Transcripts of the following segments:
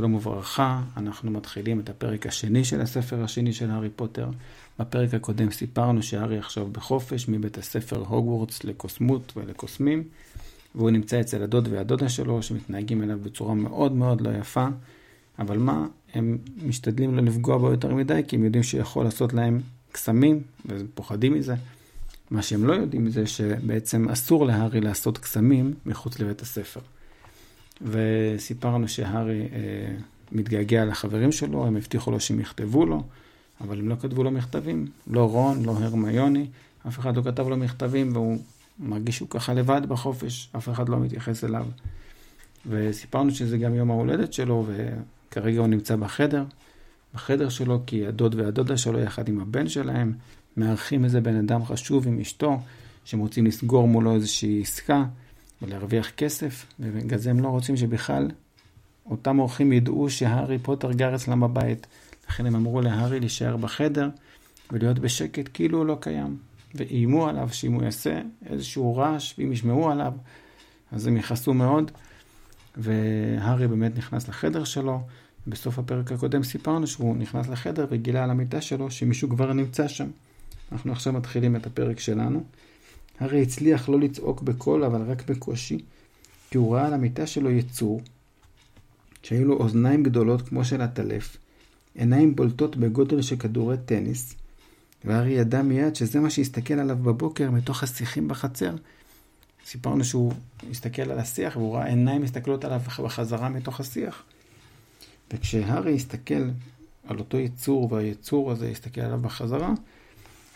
שלום וברכה, אנחנו מתחילים את הפרק השני של הספר השני של הארי פוטר. בפרק הקודם סיפרנו שהארי עכשיו בחופש מבית הספר הוגוורטס לקוסמות ולקוסמים, והוא נמצא אצל הדוד והדודה שלו, שמתנהגים אליו בצורה מאוד מאוד לא יפה, אבל מה, הם משתדלים לא לפגוע בו יותר מדי, כי הם יודעים שיכול לעשות להם קסמים, ופוחדים מזה. מה שהם לא יודעים זה שבעצם אסור להארי לעשות קסמים מחוץ לבית הספר. וסיפרנו שהארי אה, מתגעגע לחברים שלו, הם הבטיחו לו שהם יכתבו לו, אבל הם לא כתבו לו מכתבים. לא רון, לא הרמיוני, אף אחד לא כתב לו מכתבים, והוא מרגיש שהוא ככה לבד בחופש, אף אחד לא מתייחס אליו. וסיפרנו שזה גם יום ההולדת שלו, וכרגע הוא נמצא בחדר, בחדר שלו, כי הדוד והדודה שלו, יחד עם הבן שלהם, מארחים איזה בן אדם חשוב עם אשתו, שהם רוצים לסגור מולו איזושהי עסקה. ולהרוויח כסף, ובגלל זה הם לא רוצים שבכלל אותם אורחים ידעו שהארי פוטר גר אצלם בבית. לכן הם אמרו להארי להישאר בחדר ולהיות בשקט כאילו הוא לא קיים. ואיימו עליו שאם הוא יעשה איזשהו רעש, ואם ישמעו עליו, אז הם יכעסו מאוד. והארי באמת נכנס לחדר שלו. בסוף הפרק הקודם סיפרנו שהוא נכנס לחדר וגילה על המיטה שלו שמישהו כבר נמצא שם. אנחנו עכשיו מתחילים את הפרק שלנו. הרי הצליח לא לצעוק בקול, אבל רק בקושי, כי הוא ראה על המיטה שלו יצור, שהיו לו אוזניים גדולות כמו של עטלף, עיניים בולטות בגודל של כדורי טניס, והארי ידע מיד שזה מה שהסתכל עליו בבוקר מתוך השיחים בחצר. סיפרנו שהוא הסתכל על השיח והוא ראה עיניים מסתכלות עליו בחזרה מתוך השיח. וכשהארי הסתכל על אותו יצור והיצור הזה הסתכל עליו בחזרה,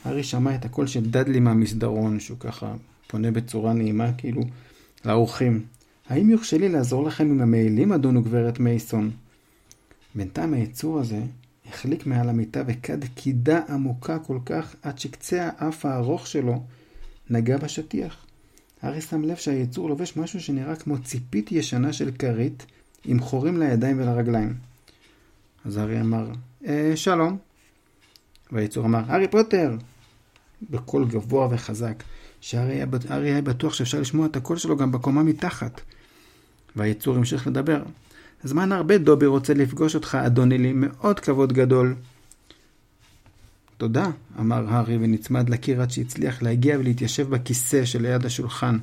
הארי שמע את הקול של דדלי מהמסדרון, שהוא ככה פונה בצורה נעימה, כאילו, לאורחים. האם יורשה לי לעזור לכם עם המעילים, אדון וגברת מייסון? בינתיים היצור הזה החליק מעל המיטה וכד קידה עמוקה כל כך, עד שקצה האף הארוך שלו נגע בשטיח. הארי שם לב שהיצור לובש משהו שנראה כמו ציפית ישנה של כרית, עם חורים לידיים ולרגליים. אז הארי אמר, אה, שלום. והיצור אמר, הארי פוטר! בקול גבוה וחזק, שהארי היה, בטוח שאפשר לשמוע את הקול שלו גם בקומה מתחת. והיצור המשיך לדבר. זמן הרבה דובי רוצה לפגוש אותך, אדוני לי, מאוד כבוד גדול. תודה, אמר הארי ונצמד לקיר עד שהצליח להגיע ולהתיישב בכיסא שליד השולחן,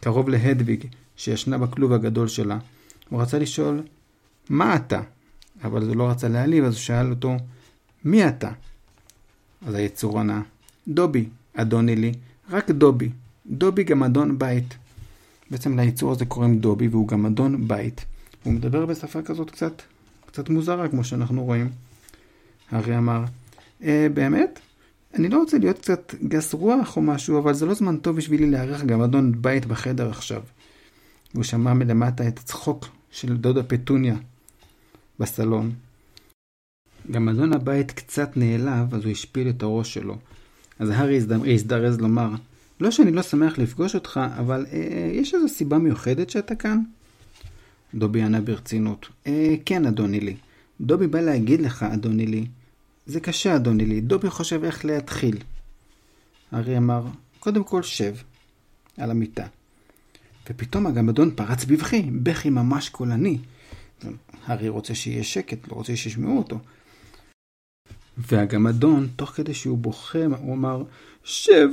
קרוב להדוויג, שישנה בכלוב הגדול שלה. הוא רצה לשאול, מה אתה? אבל הוא לא רצה להעליב, אז הוא שאל אותו, מי אתה? אז היצור ענה, דובי, אדוני לי, רק דובי. דובי גם אדון בית. בעצם ליצור הזה קוראים דובי והוא גם אדון בית. הוא מדבר בשפה כזאת קצת, קצת מוזרה כמו שאנחנו רואים. הארי אמר, אה, באמת? אני לא רוצה להיות קצת גס רוח או משהו, אבל זה לא זמן טוב בשבילי לארח גם אדון בית בחדר עכשיו. והוא שמע מלמטה את הצחוק של דודה פטוניה בסלון. גם אדון הבית קצת נעלב, אז הוא השפיל את הראש שלו. אז הארי הזדרז לומר, לא שאני לא שמח לפגוש אותך, אבל אה, אה, יש איזו סיבה מיוחדת שאתה כאן? דובי ענה ברצינות, אה, כן, אדוני לי. דובי בא להגיד לך, אדוני לי. זה קשה, אדוני לי. דובי חושב איך להתחיל. הארי אמר, קודם כל שב, על המיטה. ופתאום הגמדון פרץ בבכי, בכי ממש קולני. הארי רוצה שיהיה שקט, לא רוצה שישמעו אותו. והגמדון, תוך כדי שהוא בוכה, הוא אמר, שב,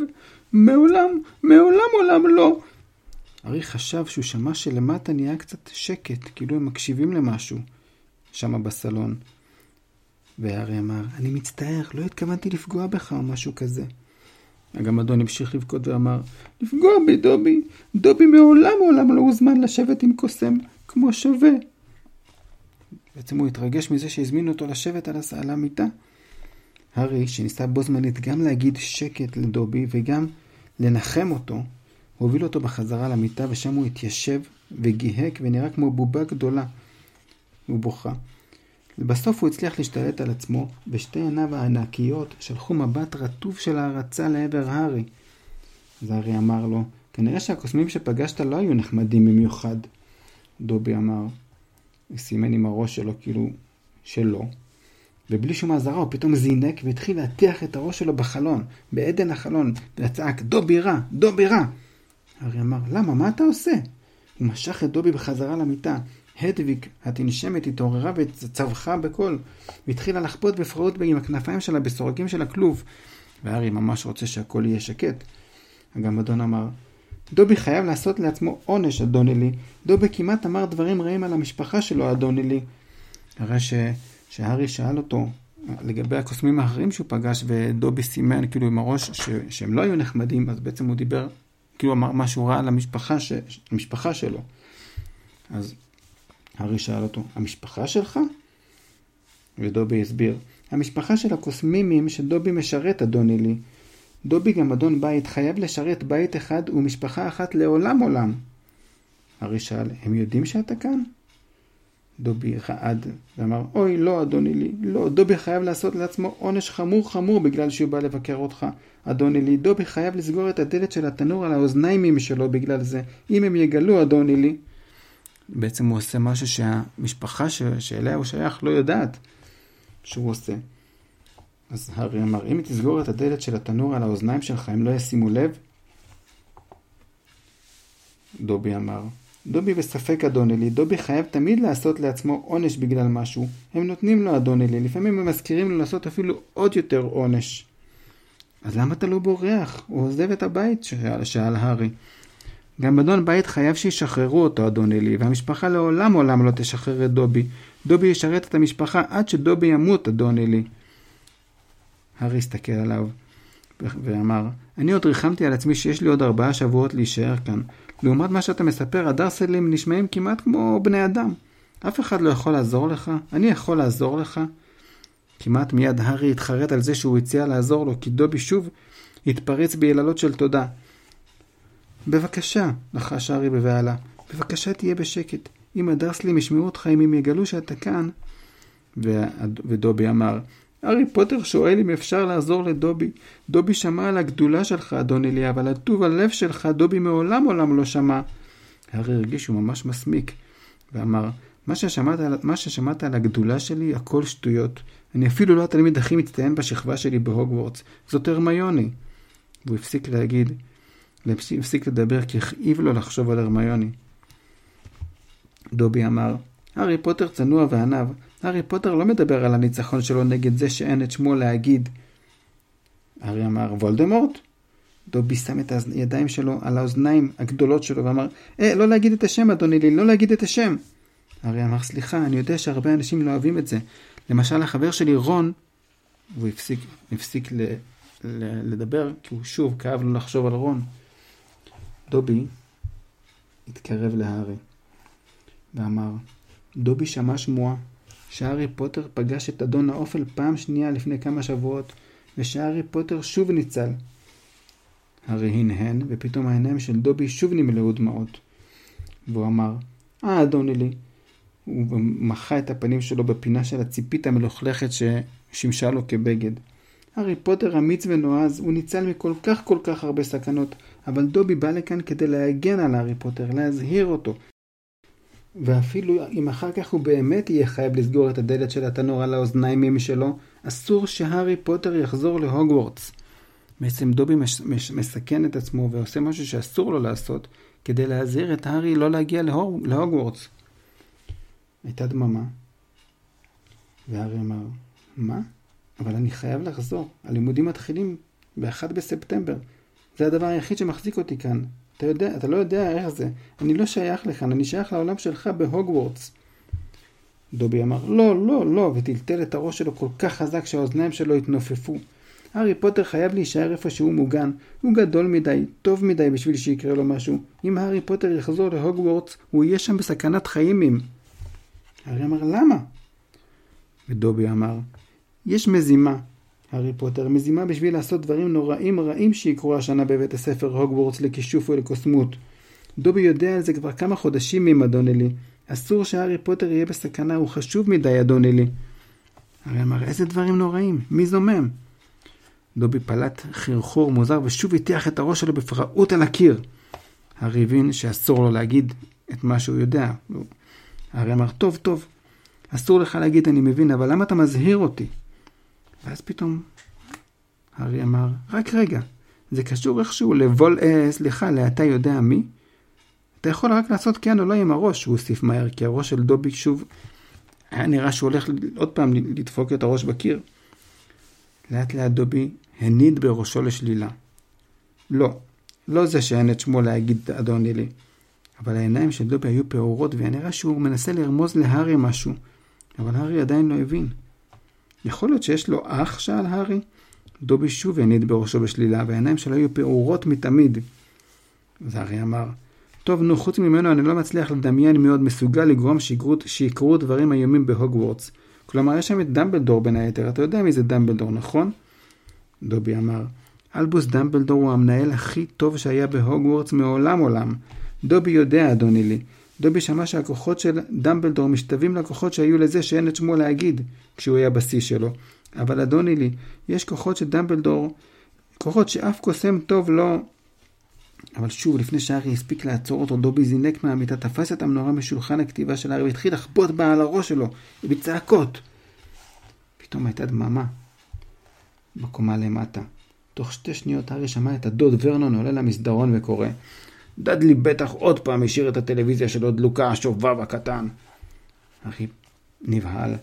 מעולם, מעולם עולם לא. ארי חשב שהוא שמע שלמטה נהיה קצת שקט, כאילו הם מקשיבים למשהו, שמה בסלון. והארי אמר, אני מצטער, לא התכוונתי לפגוע בך או משהו כזה. הגמדון המשיך לבכות ואמר, לפגוע בי, דובי, דובי מעולם מעולם לא הוזמן לשבת עם קוסם, כמו שווה. בעצם הוא התרגש מזה שהזמינו אותו לשבת על המיטה. הארי, שניסה בו זמנית גם להגיד שקט לדובי וגם לנחם אותו, הוביל אותו בחזרה למיטה ושם הוא התיישב וגיהק ונראה כמו בובה גדולה. הוא בוכה. ובסוף הוא הצליח להשתלט על עצמו, ושתי עיניו הענקיות שלחו מבט רטוב של הערצה לעבר הארי. אז הארי אמר לו, כנראה שהקוסמים שפגשת לא היו נחמדים במיוחד. דובי אמר, סימן עם הראש שלו כאילו שלא. ובלי שום אזהרה הוא פתאום זינק והתחיל להטיח את הראש שלו בחלון, בעדן החלון, וצעק, דובי רע, דובי רע. הארי אמר, למה, מה אתה עושה? הוא משך את דובי בחזרה למיטה, הדוויג התנשמת התעוררה וצווחה בקול, והתחילה לחבוט בפראות עם הכנפיים שלה בסורגים של הכלוב. והארי ממש רוצה שהכל יהיה שקט. הגמדון אמר, דובי חייב לעשות לעצמו עונש, אדוני לי. דובי כמעט אמר דברים רעים על המשפחה שלו, אדוני לי. הרי ש... שהארי שאל אותו לגבי הקוסמים האחרים שהוא פגש, ודובי סימן כאילו עם הראש ש... שהם לא היו נחמדים, אז בעצם הוא דיבר, כאילו אמר משהו רע על המשפחה, ש... שלו. אז הארי שאל אותו, המשפחה שלך? ודובי הסביר, המשפחה של הקוסמימים שדובי משרת, אדוני לי. דובי גם אדון בית חייב לשרת בית אחד ומשפחה אחת לעולם עולם. הארי שאל, הם יודעים שאתה כאן? דובי רעד ואמר, אוי לא אדוני לי, לא, דובי חייב לעשות לעצמו עונש חמור חמור בגלל שהוא בא לבקר אותך. אדוני לי, דובי חייב לסגור את הדלת של התנור על האוזניים שלו בגלל זה, אם הם יגלו אדוני לי. בעצם הוא עושה משהו שהמשפחה ש... שאליה הוא שייך לא יודעת שהוא עושה. אז הארי אמר, אם תסגור את הדלת של התנור על האוזניים שלך, הם לא ישימו לב? דובי אמר, דובי בספק אדון אלי, דובי חייב תמיד לעשות לעצמו עונש בגלל משהו. הם נותנים לו אדון אלי, לפעמים הם מזכירים לו לעשות אפילו עוד יותר עונש. אז למה אתה לא בורח? הוא עוזב את הבית, שאל, שאל הארי. גם אדון בית חייב שישחררו אותו, אדון אלי, והמשפחה לעולם עולם לא תשחרר את דובי. דובי ישרת את המשפחה עד שדובי ימות, אדון אלי. הארי הסתכל עליו ואמר, אני עוד ריחמתי על עצמי שיש לי עוד ארבעה שבועות להישאר כאן. לעומת מה שאתה מספר, הדרסלים נשמעים כמעט כמו בני אדם. אף אחד לא יכול לעזור לך, אני יכול לעזור לך. כמעט מיד הארי התחרט על זה שהוא הציע לעזור לו, כי דובי שוב התפרץ ביללות של תודה. בבקשה, לחש הארי בבהלה, בבקשה תהיה בשקט. אם הדרסלים ישמעו אותך, אם הם יגלו שאתה כאן... ודובי אמר, הארי פוטר שואל אם אפשר לעזור לדובי. דובי שמע על הגדולה שלך, אדון אלי, אבל הטוב הלב שלך, דובי מעולם עולם לא שמע. הארי הרגיש שהוא ממש מסמיק, ואמר, מה ששמעת, מה ששמעת על הגדולה שלי, הכל שטויות. אני אפילו לא התלמיד הכי מצטיין בשכבה שלי בהוגוורטס. זאת הרמיוני. והוא הפסיק להגיד, הפסיק לדבר כי הכאיב לו לחשוב על הרמיוני. דובי אמר, הארי פוטר צנוע ועניו, הארי פוטר לא מדבר על הניצחון שלו נגד זה שאין את שמו להגיד. הארי אמר, וולדמורט? דובי שם את הידיים שלו על האוזניים הגדולות שלו ואמר, אה, לא להגיד את השם, אדוני לי, לא להגיד את השם. הארי אמר, סליחה, אני יודע שהרבה אנשים לא אוהבים את זה. למשל, החבר שלי רון, והוא הפסיק, הפסיק ל, ל, לדבר, כי הוא שוב כאב לו לחשוב על רון. דובי התקרב להארי ואמר, דובי שמע שמועה שהארי פוטר פגש את אדון האופל פעם שנייה לפני כמה שבועות, ושהארי פוטר שוב ניצל. הארי הנהן, ופתאום העיניים של דובי שוב נמלאו דמעות. והוא אמר, אה, אדון אלי. הוא מחה את הפנים שלו בפינה של הציפית המלוכלכת ששימשה לו כבגד. הארי פוטר אמיץ ונועז, הוא ניצל מכל כך כל כך הרבה סכנות, אבל דובי בא לכאן כדי להגן על הארי פוטר, להזהיר אותו, ואפילו אם אחר כך הוא באמת יהיה חייב לסגור את הדלת של התנור על האוזניים שלו, אסור שהארי פוטר יחזור להוגוורטס. בעצם דובי מש, מש, מסכן את עצמו ועושה משהו שאסור לו לעשות, כדי להזהיר את הארי לא להגיע להוג, להוגוורטס. הייתה דממה, והארי אמר, מה? אבל אני חייב לחזור, הלימודים מתחילים ב-1 בספטמבר. זה הדבר היחיד שמחזיק אותי כאן. אתה, יודע, אתה לא יודע איך זה. אני לא שייך לכאן, אני שייך לעולם שלך בהוגוורטס. דובי אמר, לא, לא, לא, וטלטל את הראש שלו כל כך חזק שהאוזניים שלו התנופפו. הארי פוטר חייב להישאר איפה שהוא מוגן. הוא גדול מדי, טוב מדי בשביל שיקרה לו משהו. אם הארי פוטר יחזור להוגוורטס, הוא יהיה שם בסכנת חיים עם... הארי אמר, למה? ודובי אמר, יש מזימה. הארי פוטר מזימה בשביל לעשות דברים נוראים רעים שיקרו השנה בבית הספר הוגוורטס לכישוף ולקוסמות. דובי יודע על זה כבר כמה חודשים עם אדון אלי. אסור שהארי פוטר יהיה בסכנה, הוא חשוב מדי, אדון אלי. הארי אמר, איזה דברים נוראים? מי זומם? דובי פלט חרחור מוזר ושוב הטיח את הראש שלו בפראות על הקיר. הארי הבין שאסור לו להגיד את מה שהוא יודע. הארי אמר, טוב, טוב, אסור לך להגיד אני מבין, אבל למה אתה מזהיר אותי? ואז פתאום הארי אמר, רק רגע, זה קשור איכשהו לבול, אה, סליחה, לאתה יודע מי? אתה יכול רק לעשות כן או לא עם הראש, הוא הוסיף מהר, כי הראש של דובי שוב היה נראה שהוא הולך עוד פעם לדפוק את הראש בקיר. לאט לאט דובי הניד בראשו לשלילה. לא, לא זה שאין את שמו להגיד אדון נילי. אבל העיניים של דובי היו פעורות, והיה נראה שהוא מנסה לרמוז להארי משהו. אבל הארי עדיין לא הבין. יכול להיות שיש לו אח? שאל הארי. דובי שוב הניד בראשו בשלילה, והעיניים שלו היו פעורות מתמיד. אז הארי אמר, טוב, נו, חוץ ממנו אני לא מצליח לדמיין מי עוד מסוגל לגרום שיקרו דברים איומים בהוגוורטס. כלומר, יש שם את דמבלדור בין היתר, אתה יודע מי זה דמבלדור, נכון? דובי אמר, אלבוס דמבלדור הוא המנהל הכי טוב שהיה בהוגוורטס מעולם עולם. דובי יודע, אדוני לי. דובי שמע שהכוחות של דמבלדור משתווים לכוחות שהיו לזה שאין את שמו להגיד, כשהוא היה בשיא שלו. אבל אדוני לי, יש כוחות של דמבלדור, כוחות שאף קוסם טוב לא... אבל שוב, לפני שהארי הספיק לעצור אותו, דובי זינק מהמיטה, תפס את המנורה משולחן הכתיבה של הארי והתחיל לחבוט בה על הראש שלו, בצעקות. פתאום הייתה דממה בקומה למטה. תוך שתי שניות הארי שמע את הדוד ורנון עולה למסדרון וקורא דדלי בטח עוד פעם השאיר את הטלוויזיה שלו דלוקה, השובב הקטן. הארי נבהל.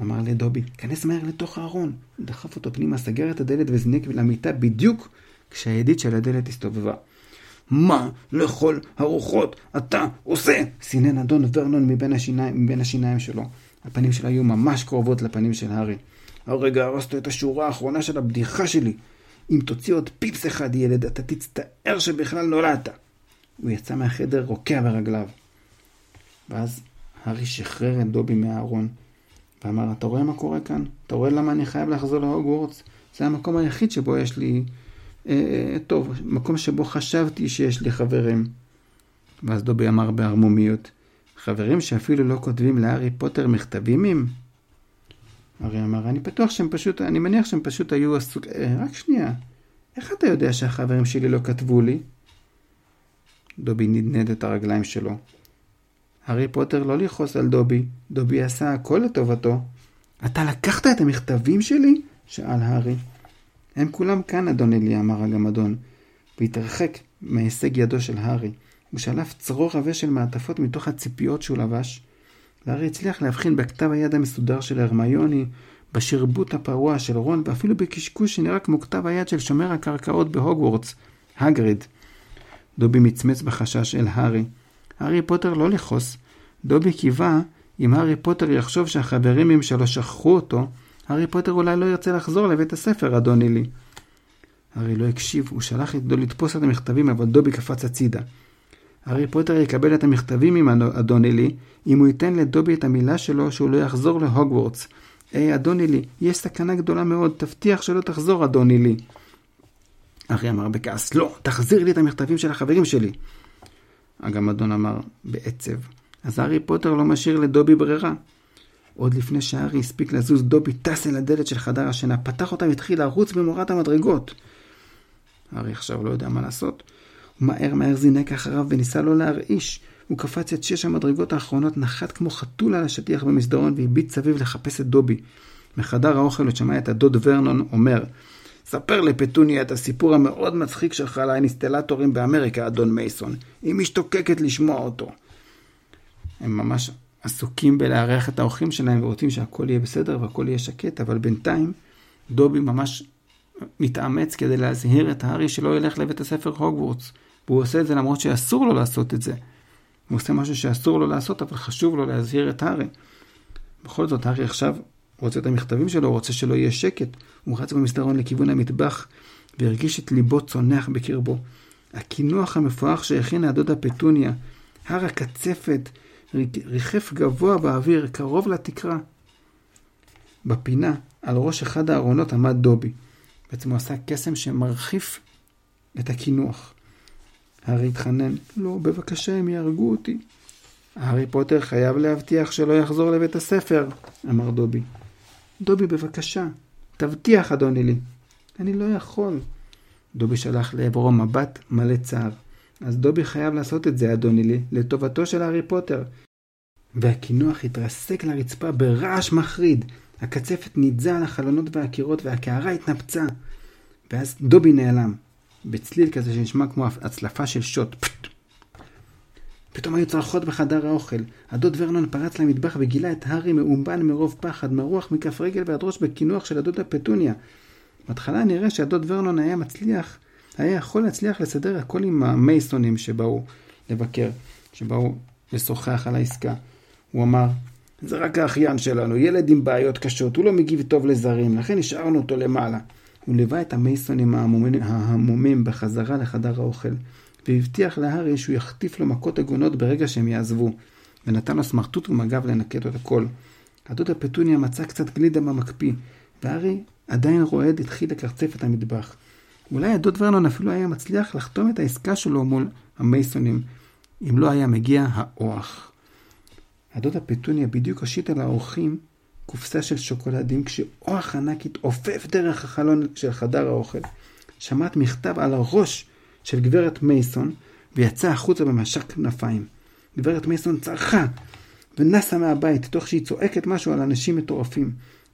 אמר לדובי, כנס מהר לתוך הארון. דחף אותו פנימה, סגר את הדלת וזינק למיטה בדיוק כשהידית של הדלת הסתובבה. מה לכל הרוחות אתה עושה? סינן אדון ורנון מבין השיניים, מבין השיניים שלו. הפנים שלו היו ממש קרובות לפנים של הארי. הרגע הרסת את השורה האחרונה של הבדיחה שלי. אם תוציא עוד פיפס אחד, ילד, אתה תצטער שבכלל נולדת. הוא יצא מהחדר רוקע ברגליו. ואז הארי שחרר את דובי מהארון, ואמר, אתה רואה מה קורה כאן? אתה רואה למה אני חייב לחזור להוגוורטס? זה המקום היחיד שבו יש לי אה, אה, טוב, מקום שבו חשבתי שיש לי חברים. ואז דובי אמר בערמומיות, חברים שאפילו לא כותבים לארי פוטר מכתבים עם? ארי אמר, אני בטוח שהם פשוט, אני מניח שהם פשוט היו עסוק... אה, רק שנייה, איך אתה יודע שהחברים שלי לא כתבו לי? דובי נדנד את הרגליים שלו. הארי פוטר לא לכעוס על דובי, דובי עשה הכל לטובתו. אתה לקחת את המכתבים שלי? שאל הארי. הם כולם כאן, אדון אלי, אמר הגמדון, והתרחק מהישג ידו של הארי. הוא שלף צרור עבה של מעטפות מתוך הציפיות שהוא לבש. והארי הצליח להבחין בכתב היד המסודר של הרמיוני, בשרבוט הפרוע של רון, ואפילו בקשקוש שנראה כמו כתב היד של שומר הקרקעות בהוגוורטס, הגריד. דובי מצמץ בחשש אל הארי. הארי פוטר לא לכעוס. דובי קיווה, אם הארי פוטר יחשוב שהחברים שלו שכחו אותו, הארי פוטר אולי לא ירצה לחזור לבית הספר, אדון נילי. הארי לא הקשיב, הוא שלח את דו לתפוס את המכתבים, אבל דובי קפץ הצידה. הארי פוטר יקבל את המכתבים עם אדון נילי, אם הוא ייתן לדובי את המילה שלו שהוא לא יחזור להוגוורטס. היי, אדון נילי, יש סכנה גדולה מאוד, תבטיח שלא תחזור, אדון נילי. הארי אמר בכעס, לא, תחזיר לי את המכתבים של החברים שלי. הגמדון אמר בעצב, אז הארי פוטר לא משאיר לדובי ברירה. עוד לפני שהארי הספיק לזוז, דובי טס אל הדלת של חדר השינה, פתח אותה והתחיל לרוץ במורת המדרגות. הארי עכשיו לא יודע מה לעשות. הוא מהר מהר זינק אחריו וניסה לא להרעיש. הוא קפץ את שש המדרגות האחרונות, נחת כמו חתול על השטיח במסדרון והביט סביב לחפש את דובי. מחדר האוכל הוא שמע את הדוד ורנון אומר, ספר לפטוניה את הסיפור המאוד מצחיק שלך על האינסטלטורים באמריקה, אדון מייסון. היא משתוקקת לשמוע אותו. הם ממש עסוקים בלארח את האורחים שלהם ורוצים שהכל יהיה בסדר והכל יהיה שקט, אבל בינתיים דובי ממש מתאמץ כדי להזהיר את הארי שלא ילך לבית הספר הוגוורטס. והוא עושה את זה למרות שאסור לו לעשות את זה. הוא עושה משהו שאסור לו לעשות, אבל חשוב לו להזהיר את הארי. בכל זאת, הארי עכשיו רוצה את המכתבים שלו, רוצה שלא יהיה שקט. הוא רץ במסדרון לכיוון המטבח, והרגיש את ליבו צונח בקרבו. הקינוח המפואח שהכינה הדודה פטוניה, הר הקצפת, ריחף גבוה באוויר, קרוב לתקרה. בפינה, על ראש אחד הארונות עמד דובי. בעצם הוא עשה קסם שמרחיף את הקינוח. הארי התחנן, לא, בבקשה, הם יהרגו אותי. הארי פוטר חייב להבטיח שלא יחזור לבית הספר, אמר דובי. דובי, בבקשה, תבטיח, אדוני לי. אני לא יכול. דובי שלח לעברו מבט מלא צער. אז דובי חייב לעשות את זה, אדוני לי, לטובתו של הארי פוטר. והקינוח התרסק לרצפה ברעש מחריד. הקצפת נידזה על החלונות והקירות והקערה התנפצה. ואז דובי נעלם, בצליל כזה שנשמע כמו הצלפה של שוט. פתאום היו צרחות בחדר האוכל. הדוד ורנון פרץ למטבח וגילה את הארי מאומבן מרוב פחד, מרוח מכף רגל ועד ראש בקינוח של הדודה פטוניה. בהתחלה נראה שהדוד ורנון היה מצליח, היה יכול להצליח לסדר הכל עם המייסונים שבאו לבקר, שבאו לשוחח על העסקה. הוא אמר, זה רק האחיין שלנו, ילד עם בעיות קשות, הוא לא מגיב טוב לזרים, לכן השארנו אותו למעלה. הוא ליווה את המייסונים ההמומים בחזרה לחדר האוכל, והבטיח להארי שהוא יחטיף לו מכות עגונות ברגע שהם יעזבו, ונתן לו סמרטוט ומג"ב לנקט את הכל. הדוד הפטוניה מצא קצת גלידה במקפיא, והארי, עדיין רועד, התחיל לקרצף את המטבח. אולי הדוד ורנון אפילו היה מצליח לחתום את העסקה שלו מול המייסונים, אם לא היה מגיע האוח. הדודה פטוניה בדיוק הושיט על האורחים קופסה של שוקולדים, כשאוח ענק התעופף דרך החלון של חדר האוכל. שמעת מכתב על הראש של גברת מייסון, ויצא החוצה במשק כנפיים. גברת מייסון צרחה ונסה מהבית, תוך שהיא צועקת משהו על אנשים מטורפים.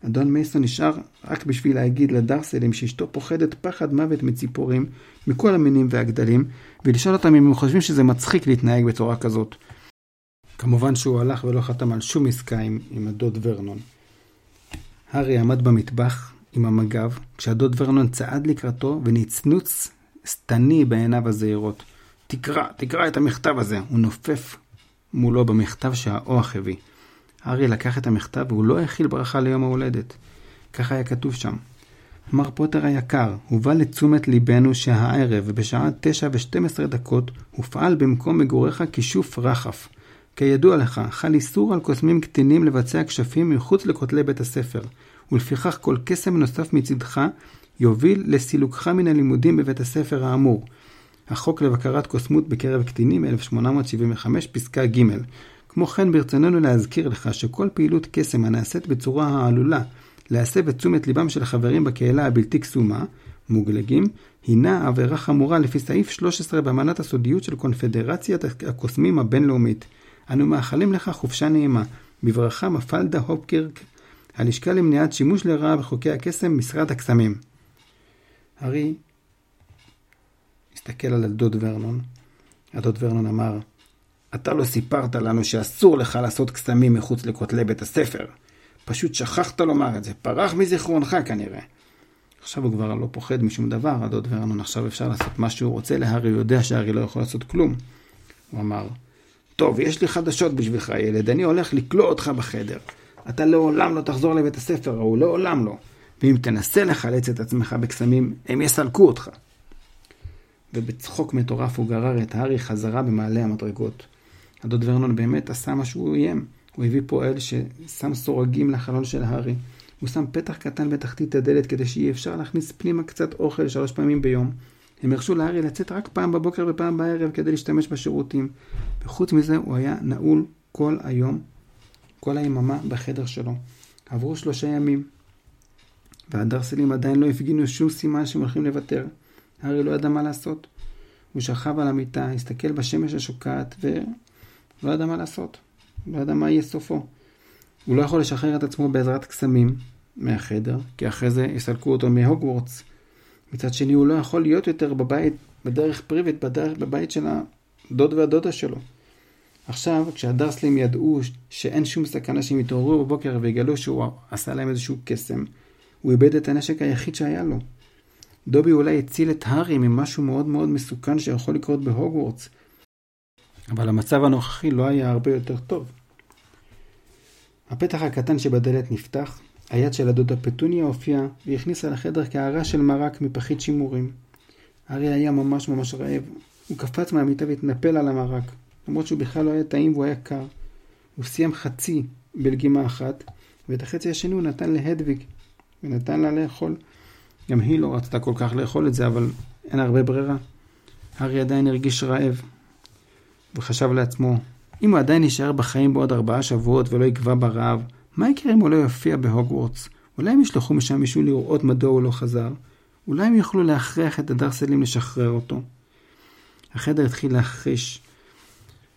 אדון מייסון נשאר רק בשביל להגיד לדרסלים שאשתו פוחדת פחד מוות מציפורים, מכל המינים והגדלים, ולשאול אותם אם הם חושבים שזה מצחיק להתנהג בצורה כזאת. כמובן שהוא הלך ולא חתם על שום עסקה עם, עם הדוד ורנון. הארי עמד במטבח עם המג"ב, כשהדוד ורנון צעד לקראתו ונצנוץ שטני בעיניו הזעירות. תקרא, תקרא את המכתב הזה. הוא נופף מולו במכתב שהאוח הביא. הארי לקח את המכתב והוא לא הכיל ברכה ליום ההולדת. כך היה כתוב שם. מר פוטר היקר, הובא לתשומת ליבנו שהערב, בשעה תשע ושתים עשרה דקות, הופעל במקום מגוריך כישוף רחף. כידוע לך, חל איסור על קוסמים קטינים לבצע כשפים מחוץ לכותלי בית הספר, ולפיכך כל קסם נוסף מצדך יוביל לסילוקך מן הלימודים בבית הספר האמור. החוק לבקרת קוסמות בקרב קטינים, 1875, פסקה ג'. כמו כן, ברצוננו להזכיר לך שכל פעילות קסם הנעשית בצורה העלולה להסב את תשומת ליבם של החברים בקהילה הבלתי קסומה, מוגלגים, הינה עבירה חמורה לפי סעיף 13 באמנת הסודיות של קונפדרציית הקוסמים הבינלאומית. אנו מאחלים לך חופשה נעימה. בברכה מפלדה הופקרק, הלשכה למניעת שימוש לרעה בחוקי הקסם, משרד הקסמים. הארי הסתכל על הדוד ורנון. הדוד ורנון אמר, אתה לא סיפרת לנו שאסור לך לעשות קסמים מחוץ לכותלי בית הספר. פשוט שכחת לומר את זה, פרח מזיכרונך כנראה. עכשיו הוא כבר לא פוחד משום דבר, הדוד ורנון עכשיו אפשר לעשות מה שהוא רוצה להארי, הוא יודע שהארי לא יכול לעשות כלום. הוא אמר, טוב, יש לי חדשות בשבילך, ילד, אני הולך לקלוא אותך בחדר. אתה לעולם לא תחזור לבית הספר ההוא, לעולם לא. ואם תנסה לחלץ את עצמך בקסמים, הם יסלקו אותך. ובצחוק מטורף הוא גרר את הארי חזרה במעלה המדרגות. הדוד ורנון באמת עשה מה שהוא איים. הוא הביא פועל ששם סורגים לחלון של הארי. הוא שם פתח קטן בתחתית הדלת כדי שיהיה אפשר להכניס פנימה קצת אוכל שלוש פעמים ביום. הם הרשו לארי לצאת רק פעם בבוקר ופעם בערב כדי להשתמש בשירותים. וחוץ מזה הוא היה נעול כל היום, כל היממה בחדר שלו. עברו שלושה ימים, והדרסלים עדיין לא הפגינו שום סימן שהם הולכים לוותר. הארי לא ידע מה לעשות. הוא שכב על המיטה, הסתכל בשמש השוקעת, ולא ידע מה לעשות. לא ידע מה יהיה סופו. הוא לא יכול לשחרר את עצמו בעזרת קסמים מהחדר, כי אחרי זה יסלקו אותו מהוגוורטס. מצד שני, הוא לא יכול להיות יותר בבית, בדרך פריבט, בדרך, בבית של הדוד והדודה שלו. עכשיו, כשהדרסלים ידעו שאין שום סכנה שהם יתעוררו בבוקר ויגלו שהוא עשה להם איזשהו קסם, הוא איבד את הנשק היחיד שהיה לו. דובי אולי הציל את הארי ממשהו מאוד מאוד מסוכן שיכול לקרות בהוגוורטס, אבל המצב הנוכחי לא היה הרבה יותר טוב. הפתח הקטן שבדלת נפתח, היד של הדודה פטוניה הופיעה והכניסה לחדר קערה של מרק מפחית שימורים. הארי היה ממש ממש רעב. הוא קפץ מהמיטה והתנפל על המרק, למרות שהוא בכלל לא היה טעים והוא היה קר. הוא סיים חצי בלגימה אחת, ואת החצי השני הוא נתן להדוויג, ונתן לה לאכול. גם היא לא רצתה כל כך לאכול את זה, אבל אין הרבה ברירה. הארי עדיין הרגיש רעב, וחשב לעצמו, אם הוא עדיין יישאר בחיים בעוד ארבעה שבועות ולא יגבה ברעב, מה יקרה אם הוא לא יופיע בהוגוורטס? אולי הם ישלחו משם מישהו לראות מדוע הוא לא חזר? אולי הם יוכלו להכריח את הדרסלים לשחרר אותו? החדר התחיל להחריש.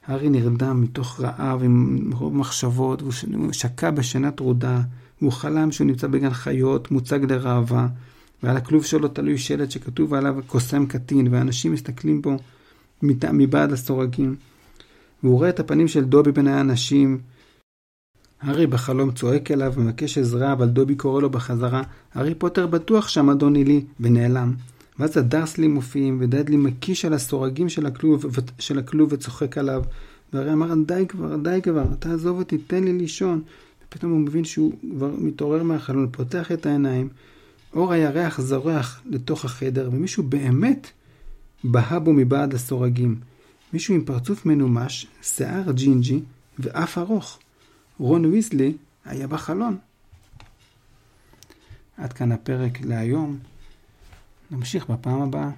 הארי נרדם מתוך רעב עם רוב מחשבות, והוא שקע בשינה טרודה, והוא חלם שהוא נמצא בגן חיות, מוצג לראווה, ועל הכלוב שלו תלוי שלט שכתוב עליו קוסם קטין, ואנשים מסתכלים בו מבעד לסורגים. והוא רואה את הפנים של דובי בין האנשים. הארי בחלום צועק אליו ומבקש עזרה, אבל דובי קורא לו בחזרה, הארי פוטר בטוח שם אדון נילי, ונעלם. ואז הדרסלים מופיעים, ודדלי מקיש על הסורגים של הכלוב, של הכלוב וצוחק עליו. והרי אמר, די כבר, די כבר, תעזוב אותי, תן לי לישון. ופתאום הוא מבין שהוא כבר מתעורר מהחלון, פותח את העיניים, אור הירח זורח לתוך החדר, ומישהו באמת בהה בו מבעד הסורגים. מישהו עם פרצוף מנומש, שיער ג'ינג'י ואף ארוך. רון ויסלי היה בחלון. עד כאן הפרק להיום. נמשיך בפעם הבאה.